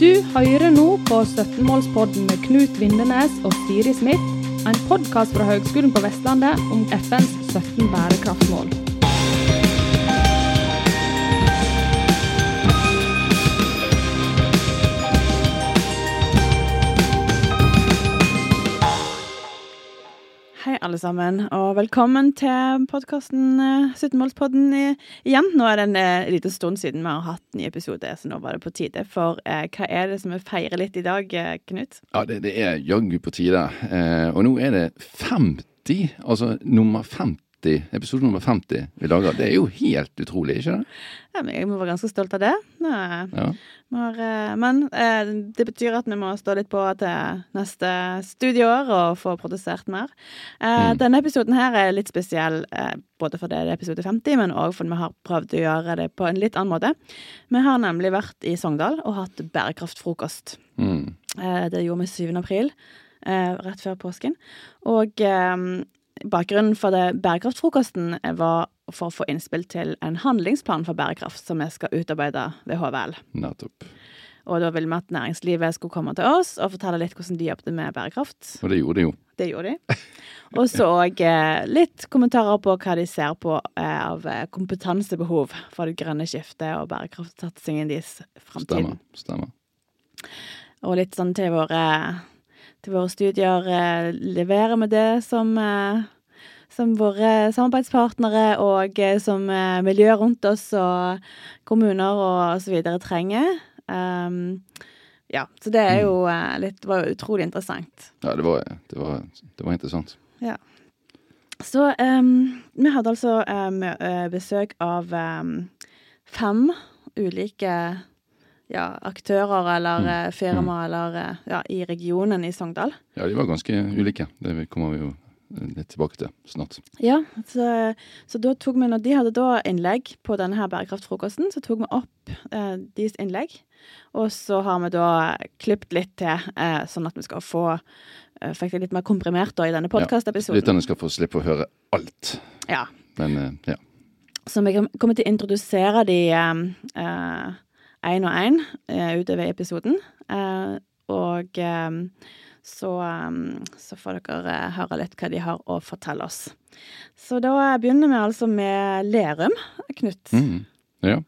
Du hører nå på 17-målspodden med Knut Vindenes og Siri Smith, en podkast fra Høgskolen på Vestlandet om FNs 17 bærekraftsmål. Alle sammen, og velkommen til podkasten 17-målspodden igjen. Nå er det en eh, liten stund siden vi har hatt ny episode, så nå var det på tide. For eh, hva er det som vi feirer litt i dag, eh, Knut? Ja, det, det er jaggu på tide. Eh, og nå er det 50, altså nummer 50, episode nummer 50 vi lager. Det er jo helt utrolig, ikke det? Ja, men jeg må være ganske stolt av det. Ja. Eh, men eh, det betyr at vi må stå litt på til neste studieår og få produsert mer. Eh, Mm. Denne episoden her er litt spesiell, både fordi det er episode 50, men òg fordi vi har prøvd å gjøre det på en litt annen måte. Vi har nemlig vært i Sogndal og hatt bærekraftfrokost. Mm. Det gjorde vi 7. april, eh, rett før påsken. Og eh, bakgrunnen for det bærekraftfrokosten var for å få innspill til en handlingsplan for bærekraft som vi skal utarbeide ved HVL. Nettopp. Og da ville vi at næringslivet skulle komme til oss og fortelle litt hvordan de jobbet med bærekraft. Og det gjorde de jo. Det gjorde de. Og så òg eh, litt kommentarer på hva de ser på eh, av eh, kompetansebehov for det grønne skiftet og bærekraftsatsingen deres i framtiden. Stemmer. Stemmer. Og litt sånn til våre, til våre studier eh, leverer vi det som eh, som våre samarbeidspartnere og eh, som miljøet rundt oss og kommuner og så videre trenger. Um, ja, så det er jo eh, litt Det var utrolig interessant. Ja, det var, det var, det var interessant. Så um, vi hadde altså eh, besøk av em, fem ulike ja, aktører eller Mm. eh, firma eller eh, ja, i regionen i Sogndal. Ja, de var ganske ulike. Det kommer vi jo litt tilbake til snart. Ja, så, så da tok vi, når de hadde da innlegg på denne her bærekraftfrokosten, så tok vi opp eh, deres innlegg. Og så har vi da klippet litt til, eh, sånn at vi skal få eh, Fikk det litt mer komprimert da i denne podkastepisoden. Lytterne skal få slippe å høre alt. Ja. Men eh, ja. Så vi kommer til å introdusere de én og én utover episoden. Eh, og eh, så, eh, så får dere eh, høre litt hva de har å fortelle oss. Så da begynner vi altså med Lerum, Knut. Mm. ja.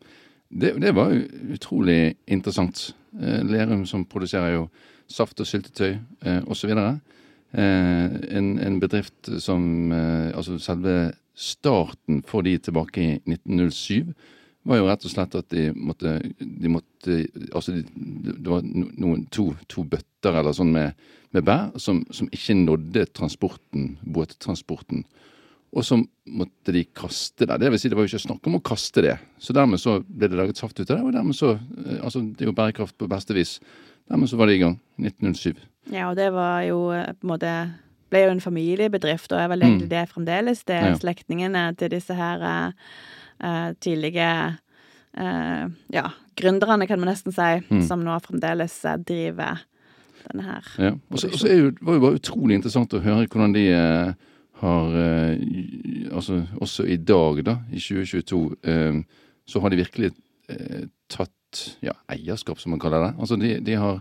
Det, det var utrolig interessant. Eh, Lerum som produserer jo saft og syltetøy eh, osv. Eh, en, en bedrift som eh, Altså selve starten for de tilbake i 1907 var jo rett og slett at de måtte, de måtte Altså de, det var noen, to, to bøtter eller sånn med, med bær som, som ikke nådde transporten, båttransporten. Og så måtte de kaste det. Det vil si, det var jo ikke snakk om å kaste det. Så dermed så ble det laget saft ut av det, og dermed så eh, Altså, det er jo bærekraft på beste vis. Dermed så var det i gang. 1907. Ja, og det var jo eh, på en måte ble jo en familiebedrift, og er vel egentlig Mm. det fremdeles. Det er Ja. slektningene til disse her eh, tidlige eh, ja, gründerne, kan man nesten si, Mm. som nå fremdeles eh, driver denne her. Ja. Og så var det jo bare utrolig interessant å høre hvordan de eh, har eh, Altså også i dag, da, i 2022, eh, så har de virkelig tatt ja, eierskap, som man kaller det. Altså de, de har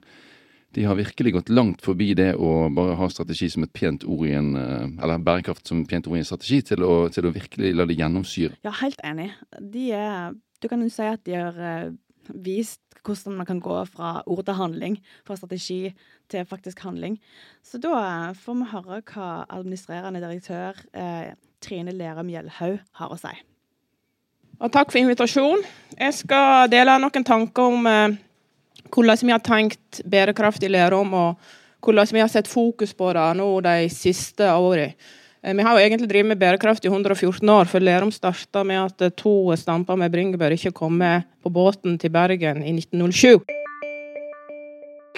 de har virkelig gått langt forbi det å bare ha strategi som et pent ord i en eh, Eller bærekraft som et pent ord i en strategi, til å, til å virkelig la det gjennomsyre. Ja, helt enig. De er Du kan jo si at de har eh, vist hvordan man kan gå fra ord til handling, fra strategi til faktisk handling. Så da eh, får vi høre hva administrerende direktør eh, Trine Lerum Gjelhaug har å si. Og takk for invitasjonen. Jeg skal dele noen tanker om eh, hvordan vi har tenkt bærekraft i Lerum, og hvordan vi har sett fokus på det nå de siste årene. Eh, Vi har jo egentlig drevet med bærekraft i 114 år, for Lerum starta med at eh, to stamper med bringebær ikke kom med på båten til Bergen i 1907.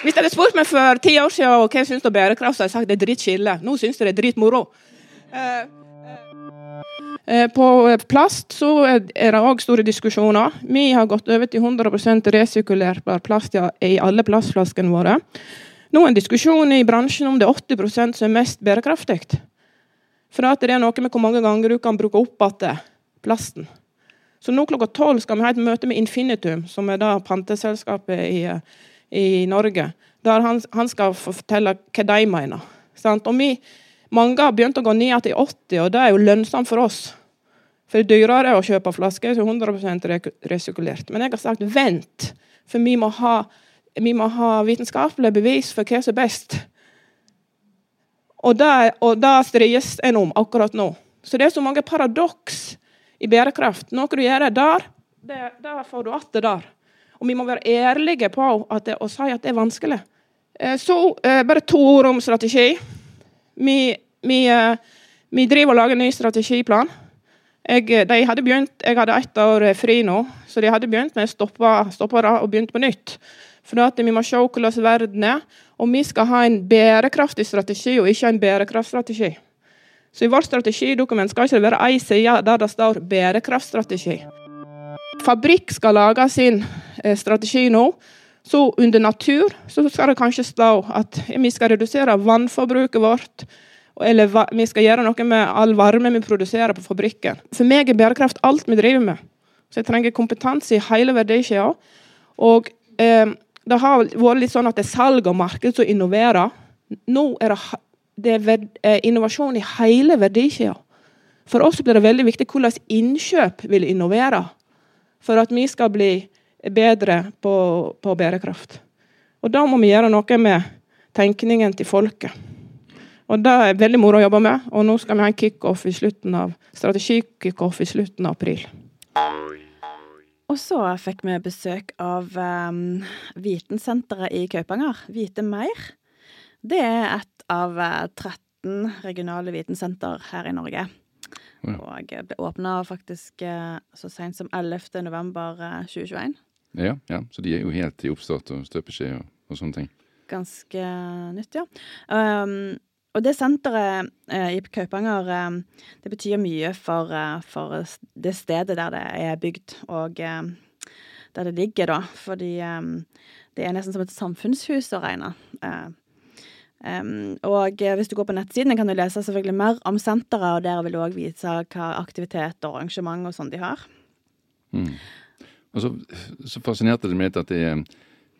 Hvis de hadde spurt meg for ti år siden hva jeg syns om bærekraft, så hadde jeg sagt det er drittkjedelig. Nå syns jeg det er dritmoro. Eh, Eh, På plast så er det òg store diskusjoner. Vi har gått over til 100% resirkulerbar plast i alle plastflaskene våre. Nå er en diskusjon i bransjen om det er 80 som er mest bærekraftig. For det er noe med hvor mange ganger du kan bruke opp igjen plasten. Så nå klokka tolv skal vi ha et møte med Infinitum, som er da panteselskapet i, i Norge. Der han, han, skal fortelle hva de mener. Sant? Og vi, mange har begynt å gå ned til 80, og det er jo lønnsomt for oss. For det er dyrere å kjøpe flasker som 100% resirkulert. Men jeg har sagt vent, for vi må ha, vi må ha vitenskapelige bevis for hva som er best. Og det, og det strides en om akkurat nå. Så det er så mange paradoks i bærekraft. Noe du gjør der, det, det får du igjen der. Og vi må være ærlige på og si at det er vanskelig. Eh, så eh, bare to ord om strategi. Vi, vi, eh, vi driver og lager en ny strategiplan. Jeg, de hadde begynt, jeg hadde ett år fri nå, så de hadde begynt, med å stoppe det og begynte på nytt. For vi må se hvordan verden er. Og vi skal ha en bærekraftig strategi og ikke en bærekraftstrategi. Så i vårt strategidokument skal ikke det være én side der det står 'bærekraftstrategi'. Fabrikk skal lage sin eh, strategi nå. Så under natur så skal det kanskje stå at vi skal redusere vannforbruket vårt. Eller vi skal gjøre noe med all varme vi produserer på fabrikken. For meg er bærekraft alt vi driver med. Så jeg trenger kompetanse i hele verdikjeden. Og eh, det har vært litt sånn at det er salg og marked som innoverer. Nå er det det er eh, innovasjon i hele verdikjeden. For oss blir det veldig viktig hvordan innkjøp vil innovere for at vi skal bli bedre på, på bærekraft. Og da må vi gjøre noe med tenkningen til folket. Og Det er veldig moro å jobbe med. Og nå skal vi ha en kickoff i slutten av strategi-kickoff i slutten av april. Og så fikk vi besøk av um, Vitensenteret i Kaupanger, Vite mer. Det er et av 13 eh, regionale vitensenter her i Norge. Ja. Og ble åpna faktisk eh, så seint som 11. november 2021. Eh, ja, ja, så de er jo helt i oppstart og støpeskje og, og, sånne ting. Ganske nytt, ja. Um, og det senteret eh, i Kaupanger eh, det betyr mye for, eh, for, det stedet der det er bygd, og der det ligger, da. Fordi det er nesten som et samfunnshus å regne. Um, og hvis du går på nettsiden, kan du lese selvfølgelig mer om senteret, og der vil du òg vise hva aktivitet og arrangement og sånn de har. Mm. Og så, så, fascinerte det meg at de,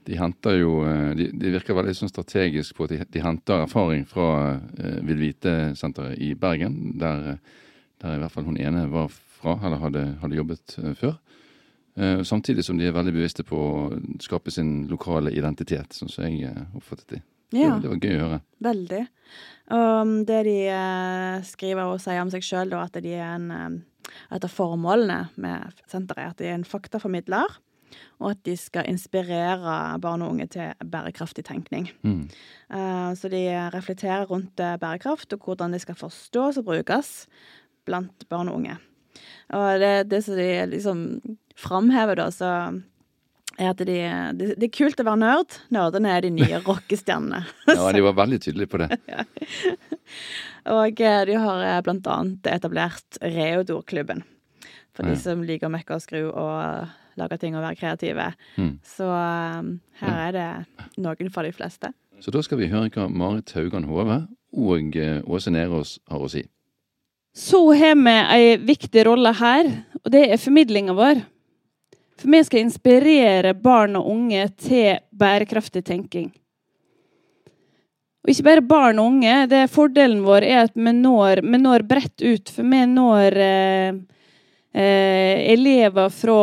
de henter jo eh, de, de, virker veldig sånn strategisk på at de, de henter erfaring fra uh, Vil Vite-senteret i Bergen, der, der, i hvert fall hun ene var fra, eller hadde, hadde jobbet uh, før. Uh, samtidig som de er veldig bevisste på å skape sin lokale identitet, sånn som jeg oppfattet de. Ja. Det, det, var gøy å høre. Veldig. Og det de eh, skriver og sier om seg sjøl, at de er en eh, Et av formålene med senteret er at de er en faktaformidler. Og at de skal inspirere barn og unge til bærekraftig tenkning. Mm. Uh, så de reflekterer rundt bærekraft og hvordan det skal forstås og brukes blant barn og unge. Og det, det som de liksom framhever, da, så er at de, de, det er kult å være nerd. Nerdene er de nye rockestjernene. ja, de var veldig tydelige på det. ja. Og eh, de har eh, blant annet etablert Reodor-klubben. For de som liker å mekke og skru og lage ting og være kreative. Mm. Så um, her er det noen for de fleste. Så da skal vi høre hva Marit Haugan Hove og Åse Nerås har å si. Så har vi ei viktig rolle her, og det er formidlinga vår. For vi skal inspirere barn og unge til bærekraftig tenking. Og ikke bare barn og unge. Det er Fordelen vår er at vi når, vi når bredt ut. For vi når eh, eh, elever fra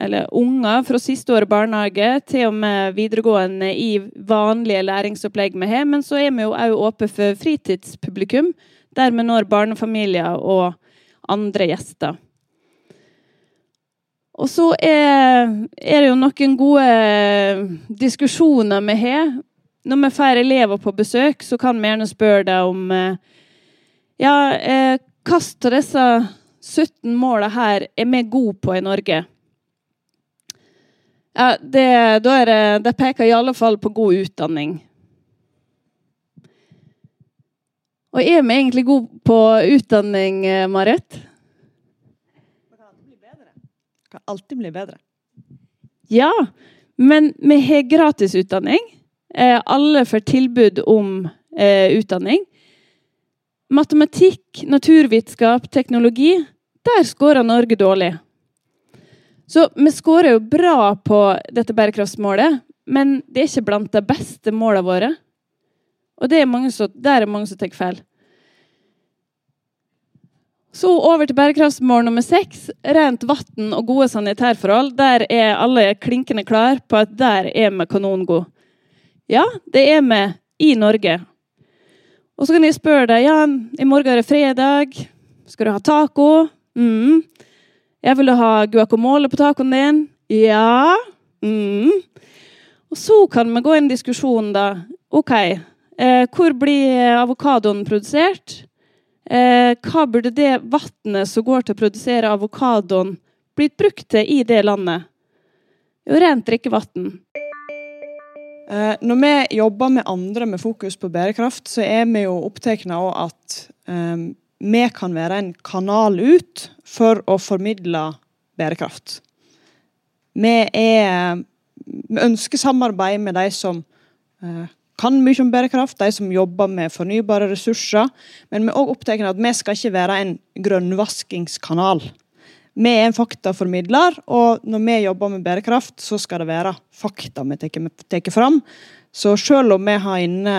eller unger fra siste år barnehage til og med videregående i vanlige læringsopplegg vi har. Men så er vi jo òg åpne for fritidspublikum, der vi når barnefamilier og andre gjester. Og så er, er, det jo noen gode diskusjoner vi har. Når vi får elever på besøk, så kan vi gjerne spørre dem om eh, Ja, eh, hvilke av disse 17 målene her er vi gode på i Norge? Ja, det, da er det, det peker i alle fall på god utdanning. Og er vi egentlig gode på utdanning, eh, Marit? Kan alltid bli bedre. Ja, men vi har gratisutdanning. Eh, alle får tilbud om eh, utdanning. Matematikk, naturvitenskap, teknologi der skårer Norge dårlig. Så vi skårer jo bra på dette bærekraftsmålet, men det er ikke blant de beste målene våre. Og er som, der er mange som tar feil. Så over til bærekraftsmål nummer seks. Rent vann og gode sanitærforhold. Der er alle klinkende klar på at der er vi kanongode. Ja, det er vi i Norge. Og så kan jeg spørre deg ja, i morgen er det fredag. Skal du ha taco? Mm. Jeg vil ha guacamole på tacoen din. Ja. Mm. Og så kan vi gå i en diskusjon, da. OK, eh, hvor blir avokadoen produsert? Eh, hva burde det vannet som går til å produsere avokadoen, blitt brukt til i det landet? Jo, rent drikkevann. Eh, når vi jobber med andre med fokus på bærekraft, så er vi jo opptatt av at eh, vi kan være en kanal ut for å formidle bærekraft. Vi, er, vi ønsker samarbeid med de som eh, kan mye om bærekraft, de som jobber med fornybare ressurser. Men vi er også opptatt av at vi skal ikke være en grønnvaskingskanal. Vi er en faktaformidler, og når vi jobber med bærekraft, så skal det være fakta vi tar fram. Så selv om vi har inne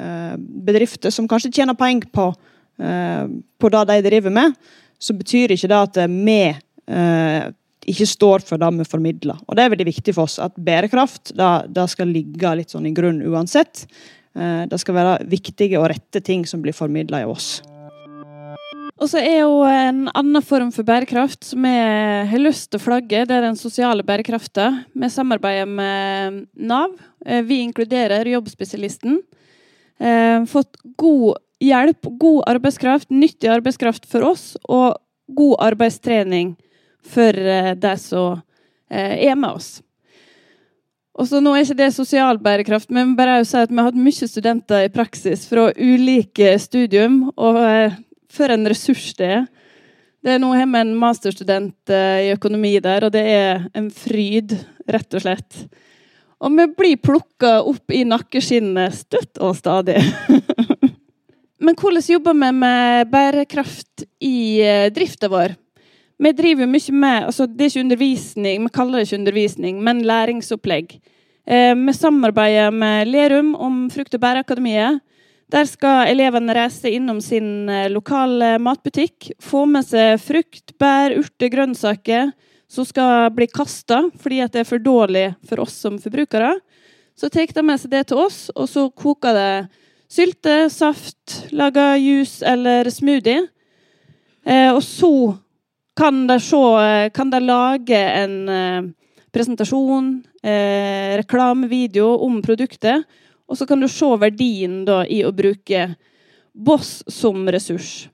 eh, bedrifter som kanskje tjener penger på Eh, på det de driver med, så betyr ikke det at vi eh, ikke står for det vi formidler. Og det er veldig viktig for oss at bærekraft det, skal ligge litt sånn i grunn uansett. Eh, det skal være viktige og rette ting som blir formidla av oss. Og så er jo en annen form for bærekraft som jeg har lyst til å flagge, det er den sosiale bærekraften. Vi samarbeider med Nav. Vi inkluderer Jobbspesialisten. Fått god hjelp, god arbeidskraft, nyttig arbeidskraft for oss, og god arbeidstrening for det som eh, er med oss. Og så Nå er ikke det sosial bærekraft, men bare si at vi har hatt mye studenter i praksis fra ulike studium, og eh, for en ressurs det er. Det er Nå har vi en masterstudent i økonomi der, og det er en fryd, rett og slett. Og vi blir plukka opp i nakkeskinnet støtt og stadig. Men hvordan jobber vi med bærekraft i eh, drifta vår? Vi driver mye med altså Det er ikke undervisning, vi kaller det ikke undervisning, men læringsopplegg. Eh, vi samarbeider med Lerum om Frukt- og bærakademiet. Der skal elevene reise innom sin eh, lokale matbutikk, få med seg frukt, bær, urter, grønnsaker som skal bli kasta fordi det er for dårlig for oss som forbrukere. Så tar de med seg det til oss, og så koker det Sylte, saft, lager juice eller smoothie. Eh, og så kan de, se, kan de lage en eh, presentasjon, eh, reklamevideo om produktet. Og så kan du se verdien da, i å bruke Boss som ressurs.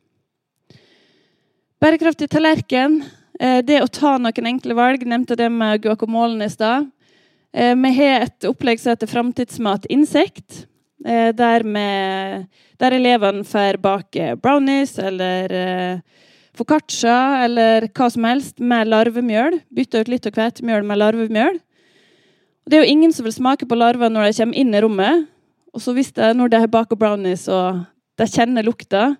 Bærekraftig tallerken. Eh, det å ta noen enkle valg. Nevnte det med guacamolen i stad. Eh, vi har et opplegg som heter Framtidsmat insekt. Eh, der, med, der elevene får bake brownies eller eh, foccaccia eller hva som helst med larvemjøl. Bytte ut litt av hvetemjøl med larvemjøl. Det er jo ingen som vil smake på larver når de kommer inn i rommet. Og så hvis det, når de baka brownies og de kjenner lukta,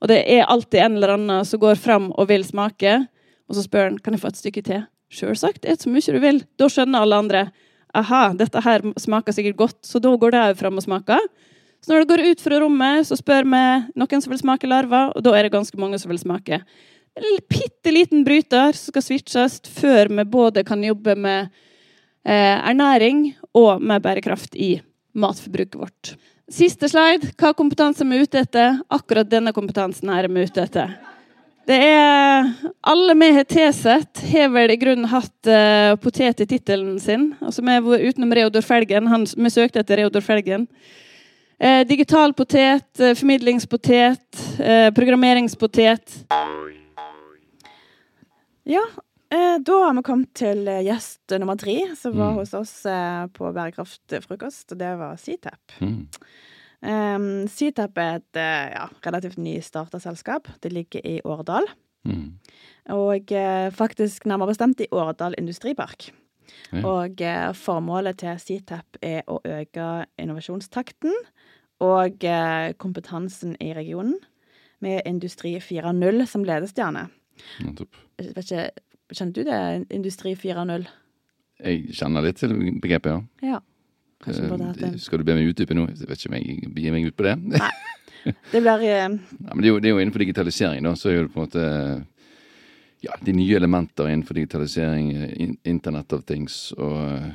og det er alltid en eller annen som går fram og vil smake, og så spør han kan jeg få et stykke til. Sjølsagt. et så mye du vil. Da skjønner alle andre aha, dette her smaker sikkert godt, så da går det òg fram og smaker. Så når det går ut fra rommet, så spør vi noen som vil smake larver, og da er det ganske mange som vil smake. En bitte liten bryter som skal switches før vi både kan jobbe med eh, ernæring og med bærekraft i matforbruket vårt. Siste slide. Hva kompetanse er ute etter? Akkurat denne kompetansen her er vi ute etter. Det er Alle vi har tilsett, har vel i grunnen hatt uh, potet i tittelen sin. Altså vi Utenom Reodor Felgen. Han, vi søkte etter Reodor Felgen. Uh, digital potet, eh, formidlingspotet, programmeringspotet. Ja, da har vi kommet til gjest nummer tre, som var mm. hos oss på Bærekraftfrokost. Og det var CTAP. Mm. Um, Ctap er et ja, relativt nystarta selskap. Det ligger i Årdal. Mm. Og faktisk nærmere bestemt i Årdal industripark. Ja. Og formålet til Ctap er å øke innovasjonstakten og kompetansen i regionen med Industri 4.0 som ledestjerne. Nettopp. Kjenner du det, Industri 4.0? Jeg kjenner litt til begrepet, ja. Ja. Eh, en Skal du be meg utdype noe? Jeg vet ikke om jeg gir meg ut på det. Nei. Det blir uh... Ja, men det er, jo, det er jo innenfor digitalisering, da, så er det på en måte ja, de nye elementer innenfor digitalisering, eh, in, Internet of Things og eh,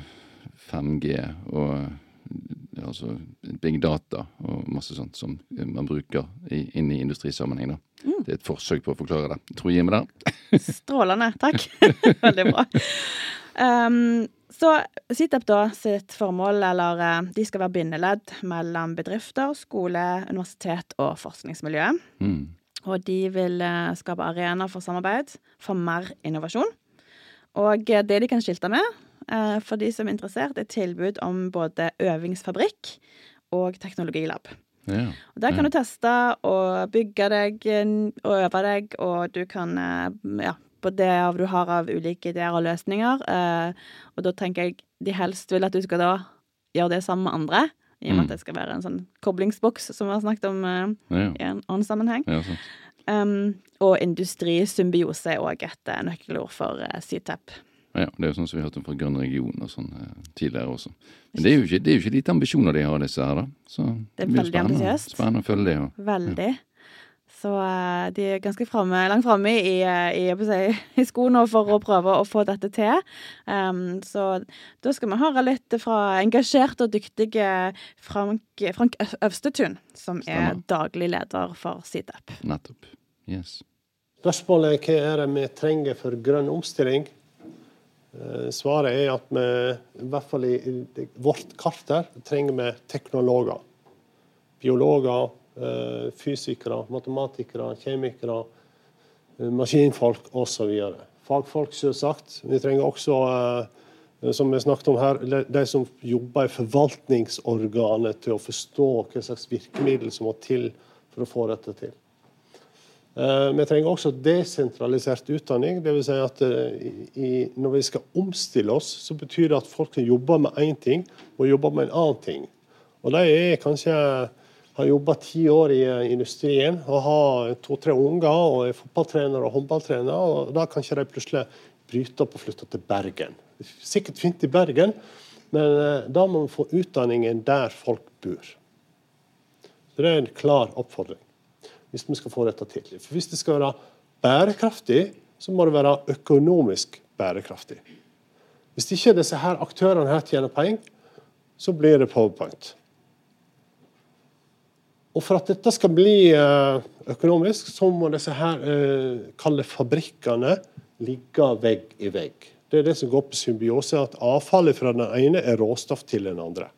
5G og altså big data og masse sånt som man bruker i, inn i industrisammenheng. da. Det er et forsøk på å forklare det. Jeg tror jeg gir meg der. strålende. Takk. Veldig bra. Um, så CITEP da, sitt formål, eller eh, de skal være bindeledd mellom bedrifter, skole, universitet og forskningsmiljø. Mm. Og de vil eh, skape arenaer for samarbeid for mer innovasjon. Og eh, det de kan skilte med, eh, for de som er interessert, er tilbud om både øvingsfabrikk og teknologilab. Ja. Og Der kan du teste og bygge deg og øve deg, og du kan eh, ja, på det du har av ulike ideer og løsninger. Og da tenker jeg de helst vil at du skal da gjøre det sammen med andre, i og med Mm. at det skal være en sånn koblingsboks som vi har snakket om Ja, i en annen sammenheng. ja, sant. Um, og industrisymbiose er òg et eh, nøkkelord for uh, CTEP. Ja, det er jo sånn som vi hørte om fra Grønn region og sånn eh, tidligere også. Men det er jo ikke, det er jo ikke lite ambisjoner de har, disse her, da. Så Det er blir veldig spennende-. Spennende å følge det. Ja. Veldig. Så eh, de er ganske fremme, langt framme i, i, i, si, i skoene for å prøve å få dette til. Um, så da skal vi høre litt fra engasjerte og dyktige Frank, Frank Øvstetun, som er Stemmer. daglig leder for CITEP. nettopp. Yes. Spørsmålet er hva er det vi trenger for grønn omstilling. Eh, Svaret er at vi, i hvert fall i, i vårt kart her, trenger vi teknologer. Biologer, eh, fysikere, matematikere, kjemikere, eh, maskinfolk osv. Fagfolk, selvsagt. Vi trenger også, eh, som vi snakket om her, de- som jobber i forvaltningsorganet til å forstå hva slags virkemiddel som må til for å få dette til. Eh, Vi trenger også desentralisert utdanning. Det vil si at eh, i, når vi skal omstille oss, så betyr det at folk som jobber med én ting, må jobbe med en annen ting. Og det er kanskje har jobba ti år i eh, industrien og har to-tre unger og er fotballtrener og håndballtrener. og Da kan ikke de plutselig bryte opp og flytte til Bergen. Er sikkert fint i Bergen, men eh, da må vi få utdanningen der folk bor. Så Det er en klar oppfordring hvis vi skal få dette til. For Hvis det skal være bærekraftig, så må det være økonomisk bærekraftig. Hvis ikke disse her aktørene her tjener penger, så blir det powerpoint. Og For at dette skal bli eh, økonomisk, så må disse her eh, kalle fabrikkene ligge vegg i vegg. Det er det som går på symbiose, at avfallet fra den ene er råstoff til den andre.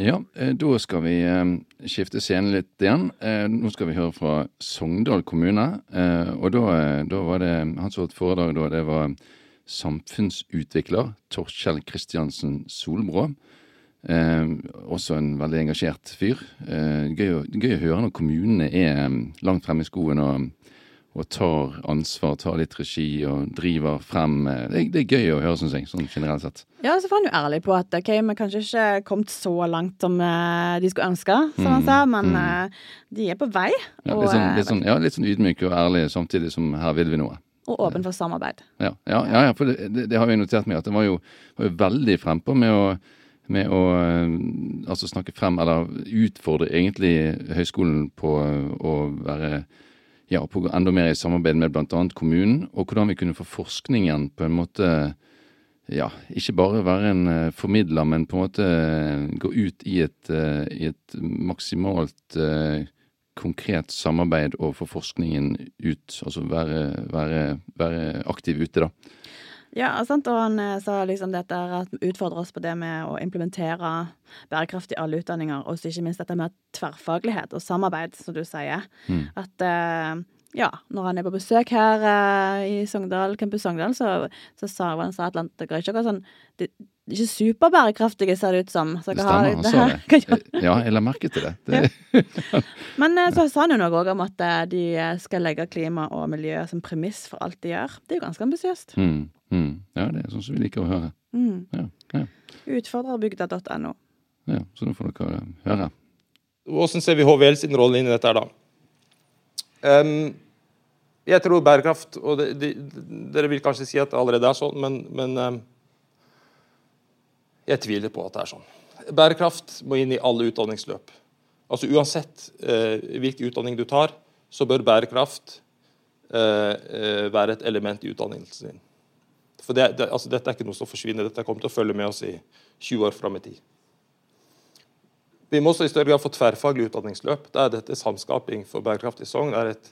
Ja, eh, da skal vi skifte scene litt igjen. Nå skal vi høre fra Sogndal kommune. Og da, da var det Han foredrag da, det var samfunnsutvikler Torkjell Kristiansen Solbrå. Eh, også en veldig engasjert fyr. Eh, gøy, å, gøy å høre når kommunene er eh, langt fremme i skoen og, og tar ansvar, tar litt regi og driver frem. eh, Det, det er gøy å høre, syns jeg, sånn generelt sett. Ja, så var han jo ærlig på at ok, vi kanskje ikke kommet så langt som eh, de skulle ønske, som han Mm, sa, men mm. de er på vei. Ja, litt, sånn, litt, sånn, ja, litt sånn ydmyk og ærlig samtidig som her vil vi noe. og åpen for samarbeid. Ja, ja, ja, for det, det, det har vi notert med at det var jo, var jo veldig frempå med å, med å eh, altså snakke frem, eller utfordre egentlig høyskolen på å være ja, på enda mer i samarbeid med bl.a. kommunen, og hvordan vi kunne få forskningen på en måte ja, ikke bare være en eh, formidler, men på en måte eh, gå ut i et, eh, i et maksimalt eh, konkret samarbeid og få forskningen ut. Altså være, være, være aktiv ute, da. Ja, sant? og han eh, sa liksom dette at vi utfordrer oss på det med å implementere bærekraft i alle utdanninger, og ikke minst dette med tverrfaglighet og samarbeid, som du sier. Mm. At eh, ja, når han er på besøk her eh, i Sogndal, Campus Sogndal, så, så sa han sa at det er ikke sånn det, er ikke superbærekraftige, ser det ut som. Så Det stemmer, han sa det. Ja, jeg la merke til det. det Men eh, så sa han jo noe òg om at de skal legge klima og miljø som premiss for alt de gjør. Det er jo ganske ambisiøst. Mm, mm. Ja, det er sånn som vi liker å høre. Mm. Ja, ja, Utfordrerbygda.no. ja. Så nå får dere høre. Hvordan ser vi HVL sin rolle inn i dette da? Um, jeg tror bærekraft og det, de, Dere vil kanskje si at det allerede er sånn, men, men um, jeg tviler på at det er sånn. Bærekraft må inn i alle utdanningsløp. Altså Uansett uh, hvilken utdanning du tar, så bør bærekraft uh, uh, være et element i utdannelsen din. For det, det, altså, Dette er ikke noe som forsvinner, dette kommer til å følge med oss i 20 år fram i tid. Vi må også i større grad få tverrfaglig utdanningsløp. Der dette Samskaping for bærekraftig Sogn er et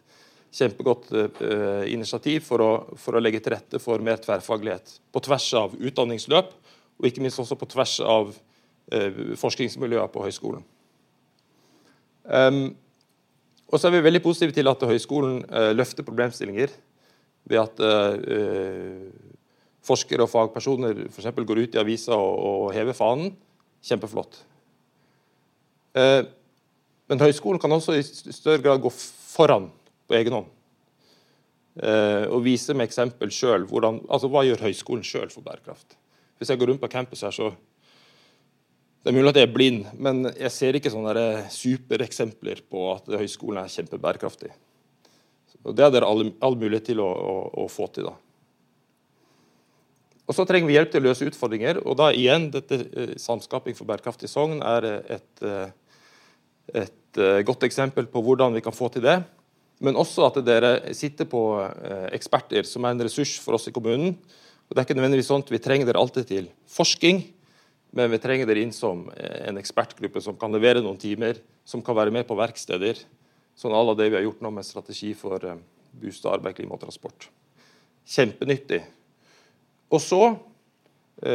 kjempegodt uh, initiativ for å, for å, legge til rette for mer tverrfaglighet. På tvers av utdanningsløp, og ikke minst også på tvers av uh, forskningsmiljøer på høyskolen. Um, og så er vi veldig positive til at høyskolen uh, løfter problemstillinger ved at forskere og fagpersoner f.eks. går ut i avisa og, og hever fanen. Kjempeflott. men høyskolen kan også i større grad gå foran på egen hånd. Eh, og vise med eksempel sjøl altså, hva gjør høyskolen sjøl for bærekraft. Hvis jeg går rundt på campus her, så Det er mulig at jeg er blind, men jeg ser ikke sånne supereksempler på at høyskolen er kjempebærekraftig. Og Det er det all, all mulighet til å, å, å, få til. da. Og Så trenger vi hjelp til å løse utfordringer. og da igjen, dette eh, Samskaping for bærekraftig Sogn er et, eh, et, et eh, godt eksempel på hvordan vi kan få til det. Men også at dere sitter på eksperter, som er en ressurs for oss i kommunen. Og det er ikke nødvendigvis at Vi trenger dere alltid til forskning, men vi trenger dere inn som en ekspertgruppe som kan levere noen timer, som kan være med på verksteder. Sånn la det vi har gjort nå med strategi for bostad, arbeid, klima og transport. Kjempenyttig. Og så,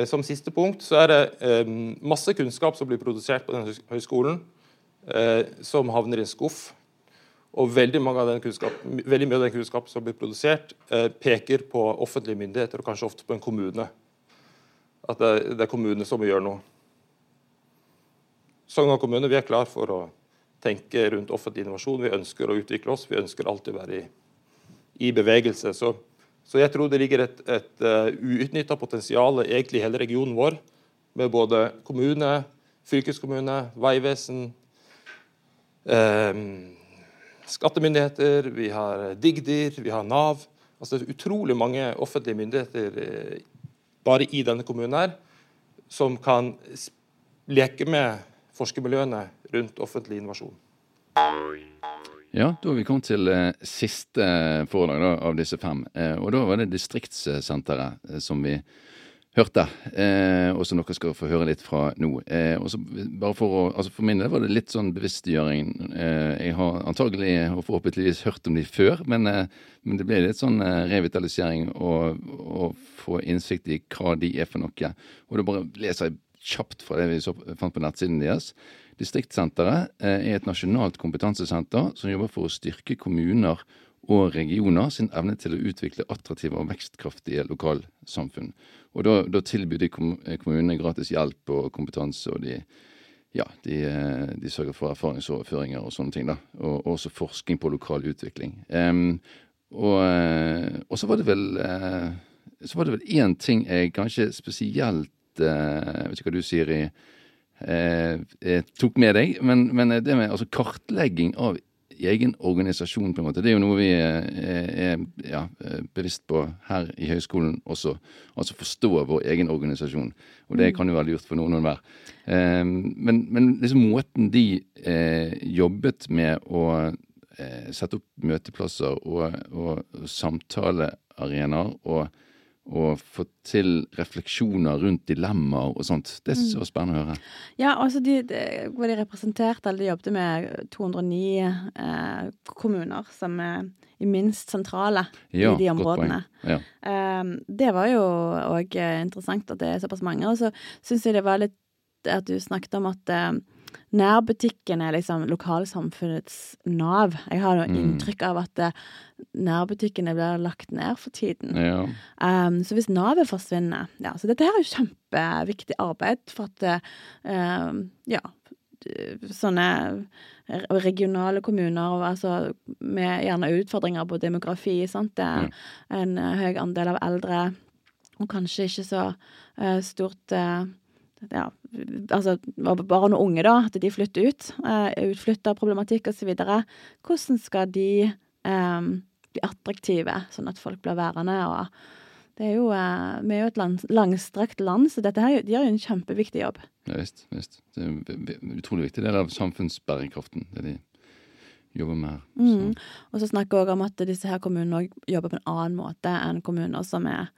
som siste punkt, så er det masse kunnskap som blir produsert på denne høyskolen, som havner i en skuff og veldig, veldig, mye av den kunnskapen som blir produsert, eh, peker på offentlige myndigheter, og kanskje ofte på en kommune. At det, det er kommunene som må gjøre noe. Sogndal kommune vi er klar for å tenke rundt offentlig innovasjon. Vi ønsker å utvikle oss. Vi ønsker alltid å være i, i bevegelse. Så, så, jeg tror det ligger et, et uh, uutnytta potensial egentlig i hele regionen vår, med både kommune, fylkeskommune, veivesen. eh, skattemyndigheter, vi har Digdir, vi har Nav. Altså det er utrolig mange offentlige myndigheter eh, bare i denne kommunen her, som kan leke med forskermiljøene rundt offentlig innovasjon. Ja, da har vi kommet til eh, siste foredrag da, av disse fem. Eh, og da var det distriktssenteret eh, som vi hørte, eh, og som dere skal få høre litt fra nå. Eh, og så bare For å, altså for min del var det litt sånn bevisstgjøring. Eh, jeg har antagelig og forhåpentligvis hørt om de før, men, eh, men det ble litt sånn eh, revitalisering å få innsikt i hva de er for noe. Og da bare leser jeg kjapt fra det vi så, fant på nettsiden deres. Distriktssenteret eh, er et nasjonalt kompetansesenter som jobber for å styrke kommuner og regioner sin evne til å utvikle attraktive og vekstkraftige lokalsamfunn. Og da, da tilbyr de kommunene gratis hjelp og kompetanse, og de, ja, de, eh, de sørger for erfaringsoverføringer og sånne ting. da, Og også forskning på lokal utvikling. Um, og, eh, og, så var det vel så var det vel én ting jeg kanskje spesielt Jeg vet ikke hva du sier i uh, tok med deg, men, men det med altså kartlegging av egen organisasjon, på en måte. Det er jo noe vi er, er ja, bevisst på her i høyskolen også. Altså forstå vår egen organisasjon. Og det mm. kan jo være lurt for noen og enhver. Eh, men, men liksom måten de eh, jobbet med å eh, sette opp møteplasser og, og samtalearenaer og og få til refleksjoner rundt dilemmaer og sånt. Det er så spennende å høre. Ja, altså de, de, hvor de representerte, eller de jobbet med 209 eh, kommuner som er i minst sentrale ja, i de områdene. Ja. Um, det var jo òg interessant at det er såpass mange. Og så syns jeg det var litt at du snakket om at um, Nærbutikken er liksom lokalsamfunnets nav. Jeg har noe mm. inntrykk av at uh, nærbutikkene blir lagt ned for tiden. Ja. Um, så hvis navet forsvinner ja, Så dette her er jo kjempeviktig arbeid for at uh, ja, sånne regionale kommuner altså med gjerne utfordringer på demografi. Sant? Det er en uh, høy andel av eldre, og kanskje ikke så uh, stort uh, ja, altså barn og unge, da, at de flytter ut. Uh, Utflytterproblematikk osv. Hvordan skal de um, bli attraktive, sånn at folk blir værende. og det er jo, eh, Vi er jo et land, langstrakt land, så dette her, de gjør jo en kjempeviktig jobb. Ja, visst, visst. Det er en utrolig viktig del av samfunnsbærekraften, det de jobber med her. Mm. Og så snakker vi òg om at disse her kommunene jobber på en annen måte enn kommuner som er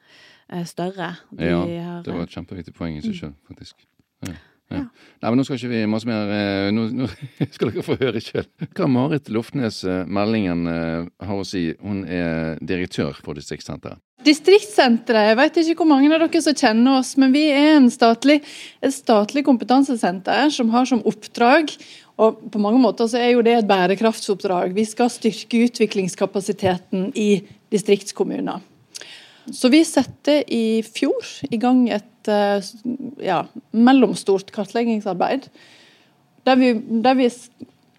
større. De ja, det var et kjempeviktig poeng i seg sjøl, faktisk. Ja. Ja. Nei, men Nå skal ikke vi masse mer eh, Nå, nå skal dere få høre sjøl hva Marit Lofnes, eh, meldingen, har å si. Hun er direktør for Distriktssenteret. Distriktssenteret, jeg vet ikke hvor mange av dere som kjenner oss, men vi er statlig, et statlig kompetansesenter som har som oppdrag og på mange måter så er jo det et bærekraftsoppdrag. Vi skal styrke utviklingskapasiteten i distriktskommuner. Så vi satte i fjor i gang et eh, ja, mellomstort kartleggingsarbeid. Der vi, der vi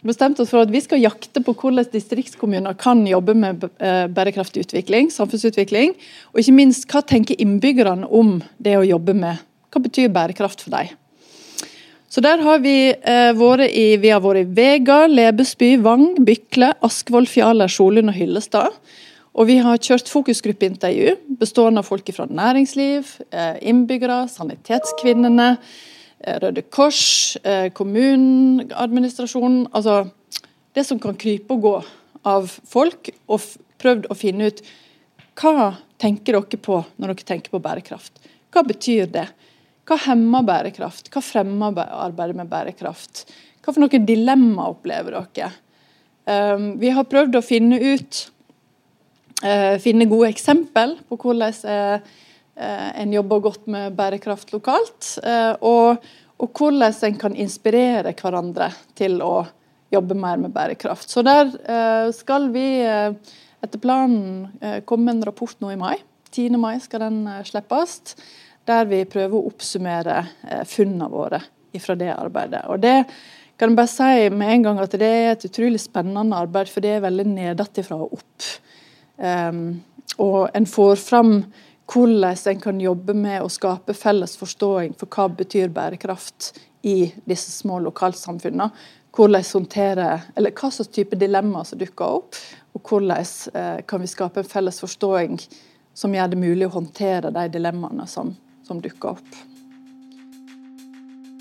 bestemte oss for at vi skal jakte på hvordan distriktskommuner kan jobbe med eh, bærekraftig utvikling, samfunnsutvikling. Og ikke minst, hva tenker innbyggerne om det å jobbe med Hva betyr bærekraft for dem? Så der har vi eh, vært i Vi har vært i Vega, Lebesby, Vang, Bykle, Askvoll, Fjaler, Solund og Hyllestad. Og vi har kjørt fokusgruppeintervju bestående av folk fra næringsliv, eh, innbyggere, Sanitetskvinnene, Eh, Røde Kors, kommunen, administrasjonen. Altså det som kan krype og gå av folk, og prøvd å finne ut hva tenker dere på når dere tenker på bærekraft. Hva betyr det? Hva hemmer bærekraft? Hva fremmer arbeidet med bærekraft? Hva for noen dilemmaer opplever dere? Vi har prøvd å finne ut finne gode eksempel på hvordan uh, Eh, en jobber godt med bærekraft lokalt. Eh, og, og, hvordan en kan inspirere hverandre til å jobbe mer med bærekraft. Så der eh, skal vi etter planen komme en rapport nå i mai. 10. mai skal den slippes. Der vi prøver å oppsummere funnene våre fra det arbeidet. Og det kan jeg bare si med en gang at det er et utrolig spennende arbeid, for det er veldig nedenfra og opp. Um, og en får fram hvordan en kan jobbe med å skape felles forståing for hva betyr bærekraft i disse små lokalsamfunnene. Hvordan håndtere, eller Hva slags type dilemmaer som dukker opp, og hvordan eh, kan vi skape en felles forståing som gjør det mulig å håndtere de dilemmaene som, som dukker opp.